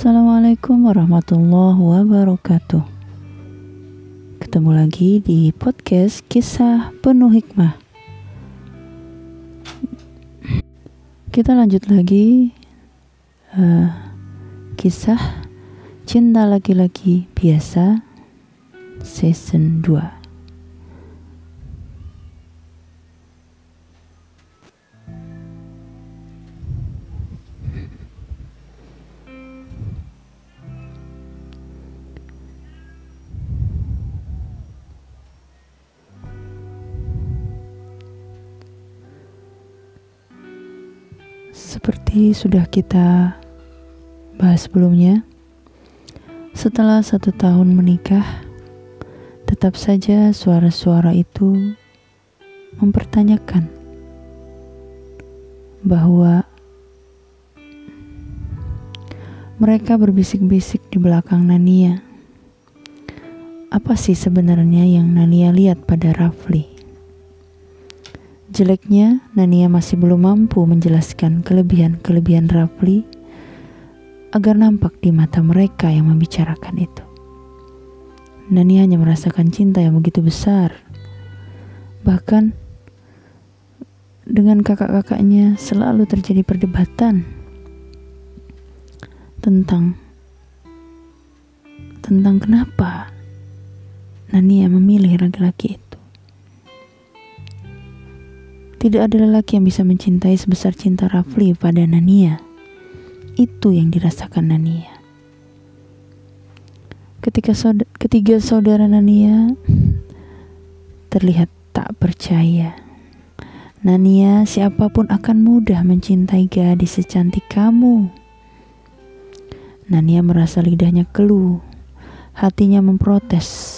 Assalamualaikum warahmatullahi wabarakatuh. Ketemu lagi di podcast Kisah Penuh Hikmah. Kita lanjut lagi uh, kisah cinta laki-laki biasa season 2. Seperti sudah kita bahas sebelumnya, setelah satu tahun menikah, tetap saja suara-suara itu mempertanyakan bahwa mereka berbisik-bisik di belakang Nania. Apa sih sebenarnya yang Nania lihat pada Rafli? Jeleknya, Nania masih belum mampu menjelaskan kelebihan-kelebihan Rafli agar nampak di mata mereka yang membicarakan itu. Nania hanya merasakan cinta yang begitu besar. Bahkan dengan kakak-kakaknya selalu terjadi perdebatan tentang tentang kenapa Nania memilih laki-laki itu. Tidak ada lelaki yang bisa mencintai sebesar cinta Rafli pada Nania. Itu yang dirasakan Nania. Ketika ketiga saudara Nania terlihat tak percaya. Nania, siapa pun akan mudah mencintai gadis secantik kamu. Nania merasa lidahnya keluh, hatinya memprotes.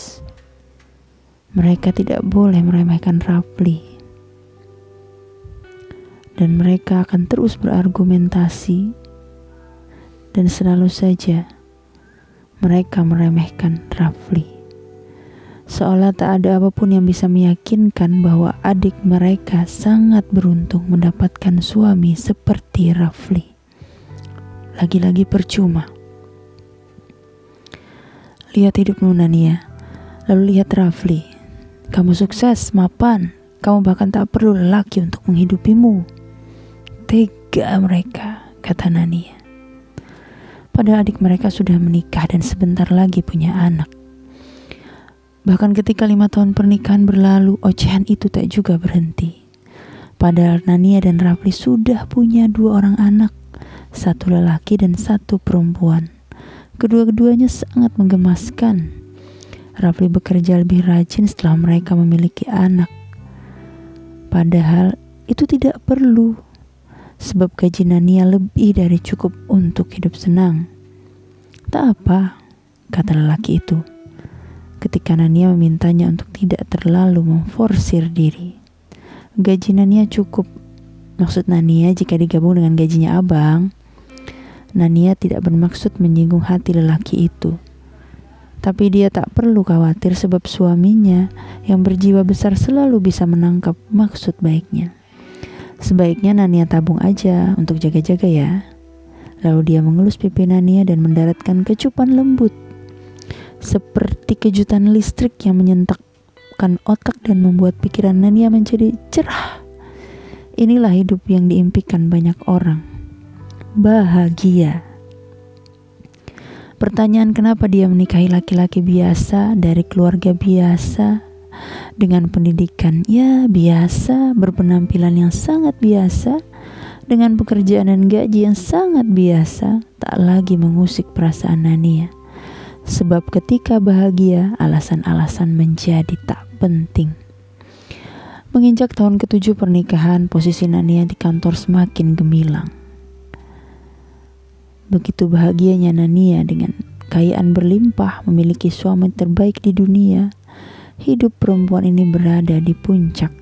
Mereka tidak boleh meremehkan Rafli dan mereka akan terus berargumentasi dan selalu saja mereka meremehkan Rafli. Seolah tak ada apa pun yang bisa meyakinkan bahwa adik mereka sangat beruntung mendapatkan suami seperti Rafli. Lagi-lagi percuma. Lihat hidup Nunania, lalu lihat Rafli. Kamu sukses, mapan, kamu bahkan tak perlu lelaki untuk menghidupimu tega mereka, kata Nania. Padahal adik mereka sudah menikah dan sebentar lagi punya anak. Bahkan ketika lima tahun pernikahan berlalu, ocehan itu tak juga berhenti. Padahal Nania dan Rafli sudah punya dua orang anak, satu lelaki dan satu perempuan. Kedua-keduanya sangat menggemaskan. Rafli bekerja lebih rajin setelah mereka memiliki anak. Padahal itu tidak perlu sebab gaji Nania lebih dari cukup untuk hidup senang. Tak apa, kata lelaki itu. Ketika Nania memintanya untuk tidak terlalu memforsir diri. Gaji Nania cukup. Maksud Nania jika digabung dengan gajinya abang. Nania tidak bermaksud menyinggung hati lelaki itu. Tapi dia tak perlu khawatir sebab suaminya yang berjiwa besar selalu bisa menangkap maksud baiknya. Sebaiknya Nania tabung aja untuk jaga-jaga ya. Lalu dia mengelus pipi Nania dan mendaratkan kecupan lembut. Seperti kejutan listrik yang menyentakkan otak dan membuat pikiran Nania menjadi cerah. Inilah hidup yang diimpikan banyak orang. Bahagia. Pertanyaan kenapa dia menikahi laki-laki biasa dari keluarga biasa dengan pendidikan ya biasa, berpenampilan yang sangat biasa, dengan pekerjaan dan gaji yang sangat biasa, tak lagi mengusik perasaan Nania. Sebab ketika bahagia, alasan-alasan menjadi tak penting. Menginjak tahun ketujuh pernikahan, posisi Nania di kantor semakin gemilang. Begitu bahagianya Nania dengan kekayaan berlimpah, memiliki suami terbaik di dunia, hidup perempuan ini berada di puncak.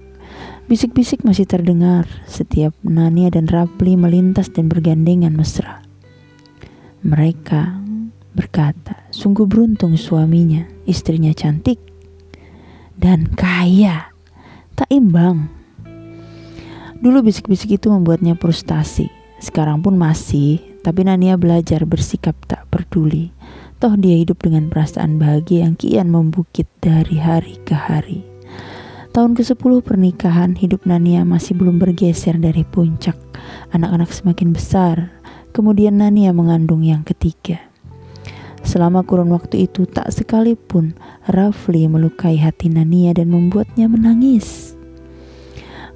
Bisik-bisik masih terdengar setiap Nania dan Rapli melintas dan bergandengan mesra. Mereka berkata, sungguh beruntung suaminya, istrinya cantik dan kaya, tak imbang. Dulu bisik-bisik itu membuatnya frustasi, sekarang pun masih, tapi Nania belajar bersikap tak peduli. Toh dia hidup dengan perasaan bahagia yang kian membukit dari hari ke hari. Tahun ke-10 pernikahan, hidup Nania masih belum bergeser dari puncak. Anak-anak semakin besar, kemudian Nania mengandung yang ketiga. Selama kurun waktu itu tak sekalipun Rafli melukai hati Nania dan membuatnya menangis.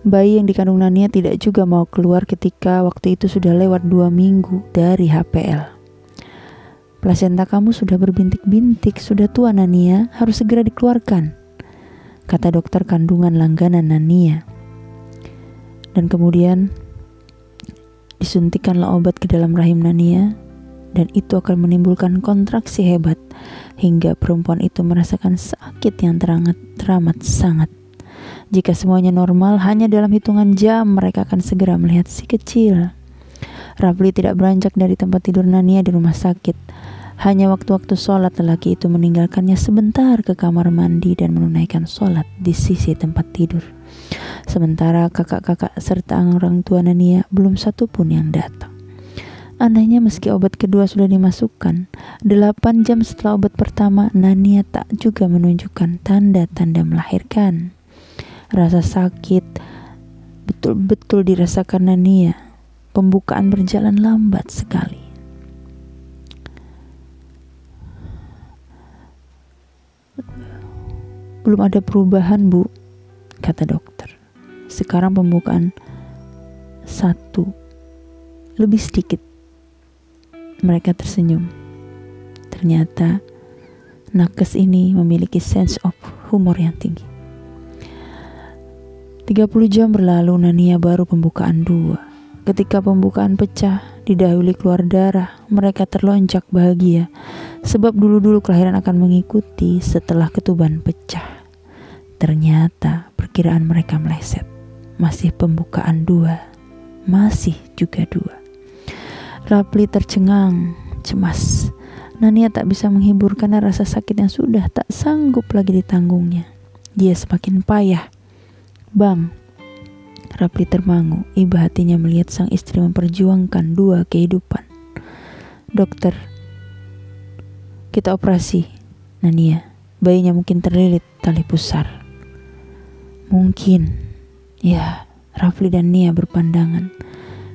Bayi yang dikandung Nania tidak juga mau keluar ketika waktu itu sudah lewat dua minggu dari HPL. Plasenta kamu sudah berbintik-bintik, sudah tua Nania, harus segera dikeluarkan. Kata dokter kandungan langganan Nania. Dan kemudian disuntikanlah obat ke dalam rahim Nania dan itu akan menimbulkan kontraksi hebat hingga perempuan itu merasakan sakit yang terangat, teramat sangat. Jika semuanya normal, hanya dalam hitungan jam mereka akan segera melihat si kecil. Rafli tidak beranjak dari tempat tidur Nania di rumah sakit. Hanya waktu-waktu sholat lelaki itu meninggalkannya sebentar ke kamar mandi dan menunaikan sholat di sisi tempat tidur. Sementara kakak-kakak serta orang tua Nania belum satu pun yang datang. Anehnya meski obat kedua sudah dimasukkan, delapan jam setelah obat pertama Nania tak juga menunjukkan tanda-tanda melahirkan. Rasa sakit betul-betul dirasakan Nania. Pembukaan berjalan lambat sekali. Belum ada perubahan, Bu, kata dokter. Sekarang pembukaan satu, lebih sedikit. Mereka tersenyum. Ternyata nakes ini memiliki sense of humor yang tinggi. 30 jam berlalu Nania baru pembukaan dua. Ketika pembukaan pecah, didahului keluar darah, mereka terlonjak bahagia Sebab dulu-dulu kelahiran akan mengikuti setelah ketuban pecah. Ternyata perkiraan mereka meleset. Masih pembukaan dua. Masih juga dua. Rapli tercengang, cemas. Nania tak bisa menghibur karena rasa sakit yang sudah tak sanggup lagi ditanggungnya. Dia semakin payah. Bang, Rapli termangu, iba hatinya melihat sang istri memperjuangkan dua kehidupan. Dokter, kita operasi. Nania, bayinya mungkin terlilit tali pusar. Mungkin. Ya, Rafli dan Nia berpandangan.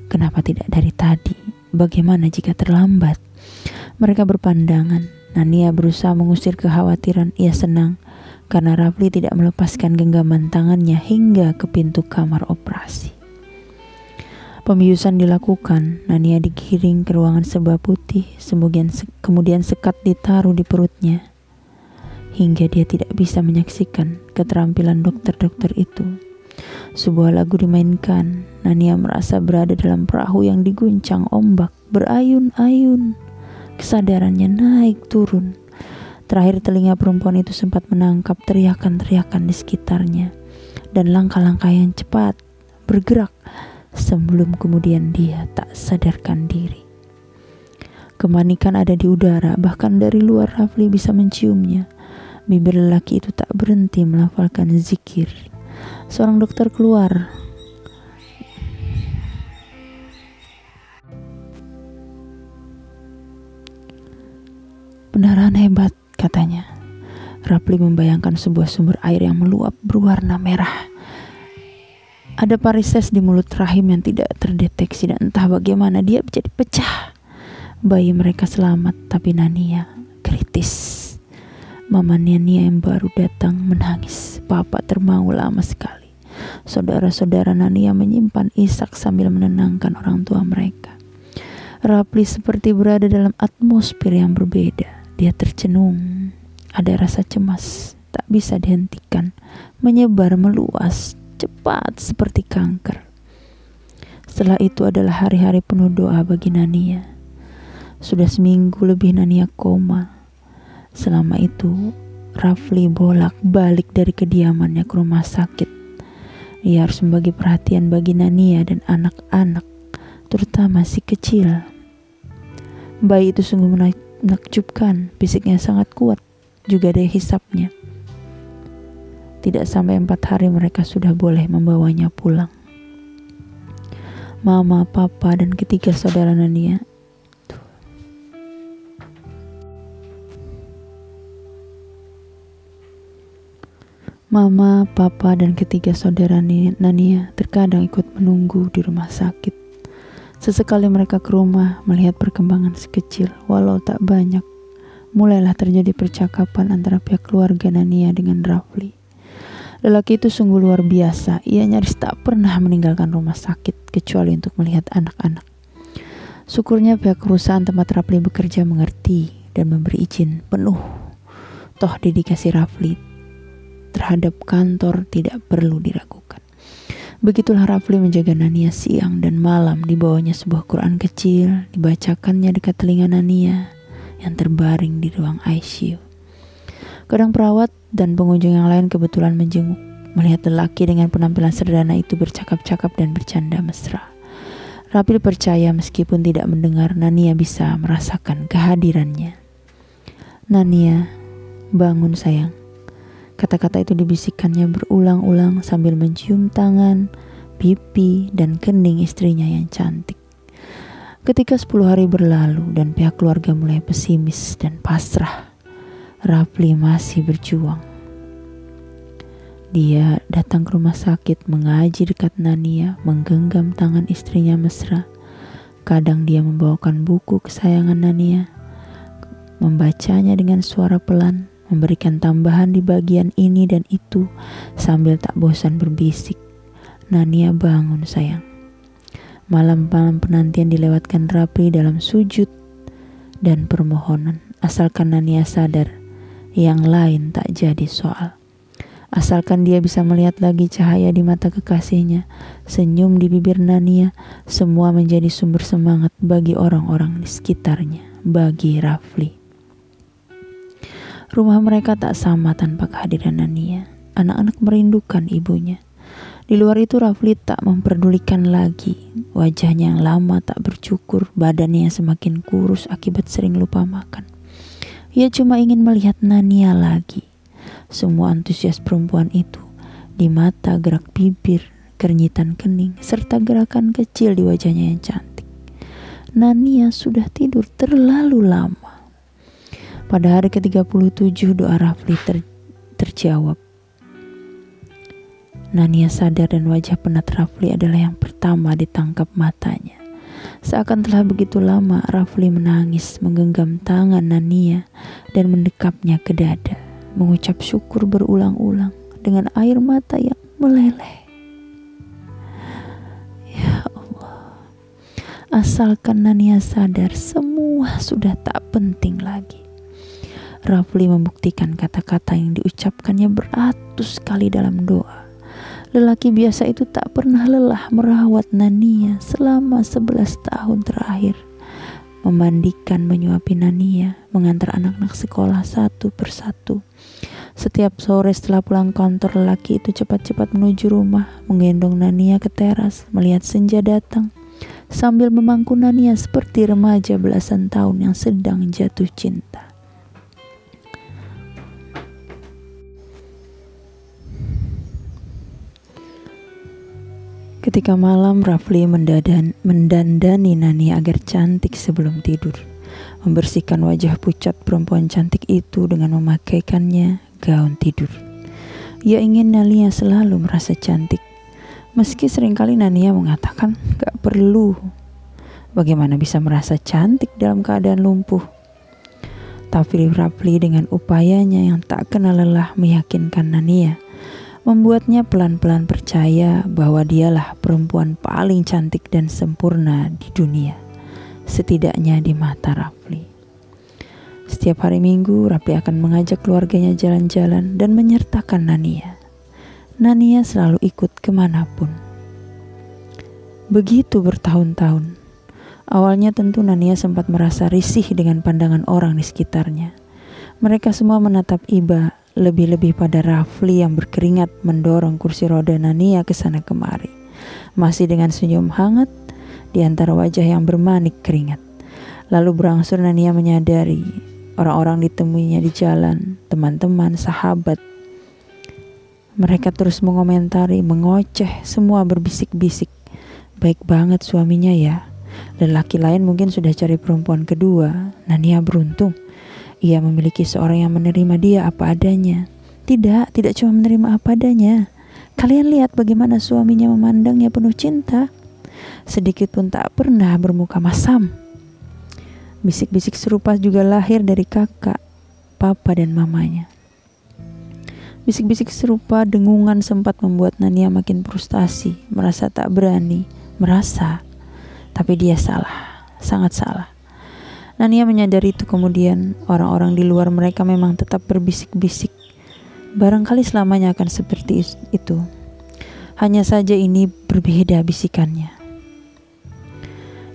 Kenapa tidak dari tadi? Bagaimana jika terlambat? Mereka berpandangan. Nania berusaha mengusir kekhawatiran. Ia senang karena Rafli tidak melepaskan genggaman tangannya hingga ke pintu kamar operasi. Pembiusan dilakukan, Nania digiring ke ruangan serba putih, kemudian, kemudian sekat ditaruh di perutnya. Hingga dia tidak bisa menyaksikan keterampilan dokter-dokter itu. Sebuah lagu dimainkan, Nania merasa berada dalam perahu yang diguncang ombak, berayun-ayun. Kesadarannya naik turun. Terakhir telinga perempuan itu sempat menangkap teriakan-teriakan di sekitarnya. Dan langkah-langkah yang cepat bergerak sebelum kemudian dia tak sadarkan diri. Kemanikan ada di udara, bahkan dari luar Rafli bisa menciumnya. Bibir lelaki itu tak berhenti melafalkan zikir. Seorang dokter keluar. Beneran hebat, katanya. Rapli membayangkan sebuah sumber air yang meluap berwarna merah ada varises di mulut rahim yang tidak terdeteksi dan entah bagaimana dia jadi pecah. Bayi mereka selamat tapi Nania kritis. Mama Nania yang baru datang menangis. Papa termangu lama sekali. Saudara-saudara Nania menyimpan isak sambil menenangkan orang tua mereka. Rapli seperti berada dalam atmosfer yang berbeda. Dia tercenung. Ada rasa cemas, tak bisa dihentikan, menyebar meluas cepat seperti kanker. Setelah itu adalah hari-hari penuh doa bagi Nania. Sudah seminggu lebih Nania koma. Selama itu, Rafli bolak-balik dari kediamannya ke rumah sakit. Ia harus membagi perhatian bagi Nania dan anak-anak, terutama si kecil. Bayi itu sungguh menakjubkan, bisiknya sangat kuat, juga ada hisapnya. Tidak sampai empat hari mereka sudah boleh membawanya pulang. Mama, papa, dan ketiga saudara Nania, Mama, papa, dan ketiga saudara Nania terkadang ikut menunggu di rumah sakit. Sesekali mereka ke rumah melihat perkembangan sekecil, walau tak banyak. Mulailah terjadi percakapan antara pihak keluarga Nania dengan Rafli. Lelaki itu sungguh luar biasa. Ia nyaris tak pernah meninggalkan rumah sakit kecuali untuk melihat anak-anak. Syukurnya pihak perusahaan tempat Rafli bekerja mengerti dan memberi izin penuh. Toh dedikasi Rafli terhadap kantor tidak perlu diragukan. Begitulah Rafli menjaga Nania siang dan malam dibawanya sebuah Quran kecil, dibacakannya dekat telinga Nania yang terbaring di ruang ICU. Kadang perawat dan pengunjung yang lain kebetulan menjenguk, melihat lelaki dengan penampilan sederhana itu bercakap-cakap dan bercanda mesra. Rafli percaya meskipun tidak mendengar, Nania bisa merasakan kehadirannya. Nania, bangun sayang. Kata-kata itu dibisikkannya berulang-ulang sambil mencium tangan, pipi, dan kening istrinya yang cantik. Ketika 10 hari berlalu dan pihak keluarga mulai pesimis dan pasrah, Rafli masih berjuang. Dia datang ke rumah sakit mengaji dekat Nania, menggenggam tangan istrinya mesra. Kadang dia membawakan buku kesayangan Nania, membacanya dengan suara pelan memberikan tambahan di bagian ini dan itu sambil tak bosan berbisik. Nania bangun sayang. Malam-malam penantian dilewatkan rapi dalam sujud dan permohonan. Asalkan Nania sadar, yang lain tak jadi soal. Asalkan dia bisa melihat lagi cahaya di mata kekasihnya, senyum di bibir Nania, semua menjadi sumber semangat bagi orang-orang di sekitarnya, bagi Rafli. Rumah mereka tak sama tanpa kehadiran Nania. Anak-anak merindukan ibunya. Di luar itu Rafli tak memperdulikan lagi. Wajahnya yang lama tak bercukur, badannya yang semakin kurus akibat sering lupa makan. Ia cuma ingin melihat Nania lagi. Semua antusias perempuan itu di mata gerak bibir, kerinyitan kening, serta gerakan kecil di wajahnya yang cantik. Nania sudah tidur terlalu lama. Pada hari ke-37 doa Rafli ter terjawab. Nania sadar dan wajah penat Rafli adalah yang pertama ditangkap matanya. Seakan telah begitu lama Rafli menangis menggenggam tangan Nania dan mendekapnya ke dada. Mengucap syukur berulang-ulang dengan air mata yang meleleh. Ya asalkan Nania sadar semua sudah tak penting lagi. Rafli membuktikan kata-kata yang diucapkannya beratus kali dalam doa. Lelaki biasa itu tak pernah lelah merawat Nania selama sebelas tahun terakhir. Memandikan, menyuapi Nania, mengantar anak-anak sekolah satu persatu. Setiap sore setelah pulang kantor lelaki itu cepat-cepat menuju rumah, menggendong Nania ke teras, melihat senja datang, sambil memangku Nania seperti remaja belasan tahun yang sedang jatuh cinta. Ketika malam, Rafli mendadan, mendandani Nani agar cantik sebelum tidur. Membersihkan wajah pucat perempuan cantik itu dengan memakaikannya gaun tidur. Ia ingin Nalia selalu merasa cantik. Meski sering kali Nania mengatakan gak perlu. Bagaimana bisa merasa cantik dalam keadaan lumpuh? Tapi Rafli dengan upayanya yang tak kenal lelah meyakinkan Nania membuatnya pelan-pelan percaya bahwa dialah perempuan paling cantik dan sempurna di dunia, setidaknya di mata Rafli. Setiap hari Minggu, Rafli akan mengajak keluarganya jalan-jalan dan menyertakan Nania. Nania selalu ikut ke mana pun. Begitu bertahun-tahun. Awalnya tentu Nania sempat merasa risih dengan pandangan orang di sekitarnya. Mereka semua menatap Iba lebih-lebih pada Rafli yang berkeringat mendorong kursi roda Nania ke sana kemari. Masih dengan senyum hangat di antara wajah yang bermanik keringat. Lalu berangsur Nania menyadari orang-orang ditemuinya di jalan, teman-teman, sahabat. Mereka terus mengomentari, mengoceh, semua berbisik-bisik. Baik banget suaminya ya. Lelaki lain mungkin sudah cari perempuan kedua. Nania beruntung ia memiliki seorang yang menerima dia apa adanya. Tidak, tidak cuma menerima apa adanya. Kalian lihat bagaimana suaminya memandangnya penuh cinta. Sedikit pun tak pernah bermuka masam. Bisik-bisik serupa juga lahir dari kakak, papa, dan mamanya. Bisik-bisik serupa dengungan sempat membuat Nania makin frustasi, merasa tak berani, merasa, tapi dia salah, sangat salah. Nania menyadari itu kemudian orang-orang di luar mereka memang tetap berbisik-bisik Barangkali selamanya akan seperti itu. Hanya saja ini berbeda bisikannya.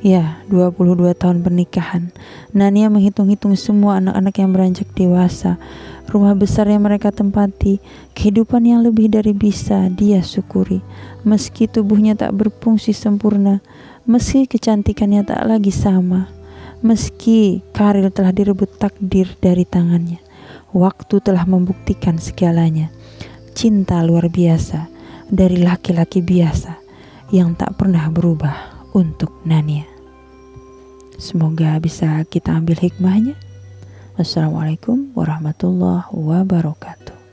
Ya, 22 tahun pernikahan. Nania menghitung-hitung semua anak-anak yang beranjak dewasa, rumah besar yang mereka tempati, kehidupan yang lebih dari bisa dia syukuri. Meski tubuhnya tak berfungsi sempurna, meski kecantikannya tak lagi sama, meski karir telah direbut takdir dari tangannya. Waktu telah membuktikan segalanya. Cinta luar biasa dari laki-laki biasa yang tak pernah berubah untuk Nania. Semoga bisa kita ambil hikmahnya. Wassalamualaikum warahmatullahi wabarakatuh.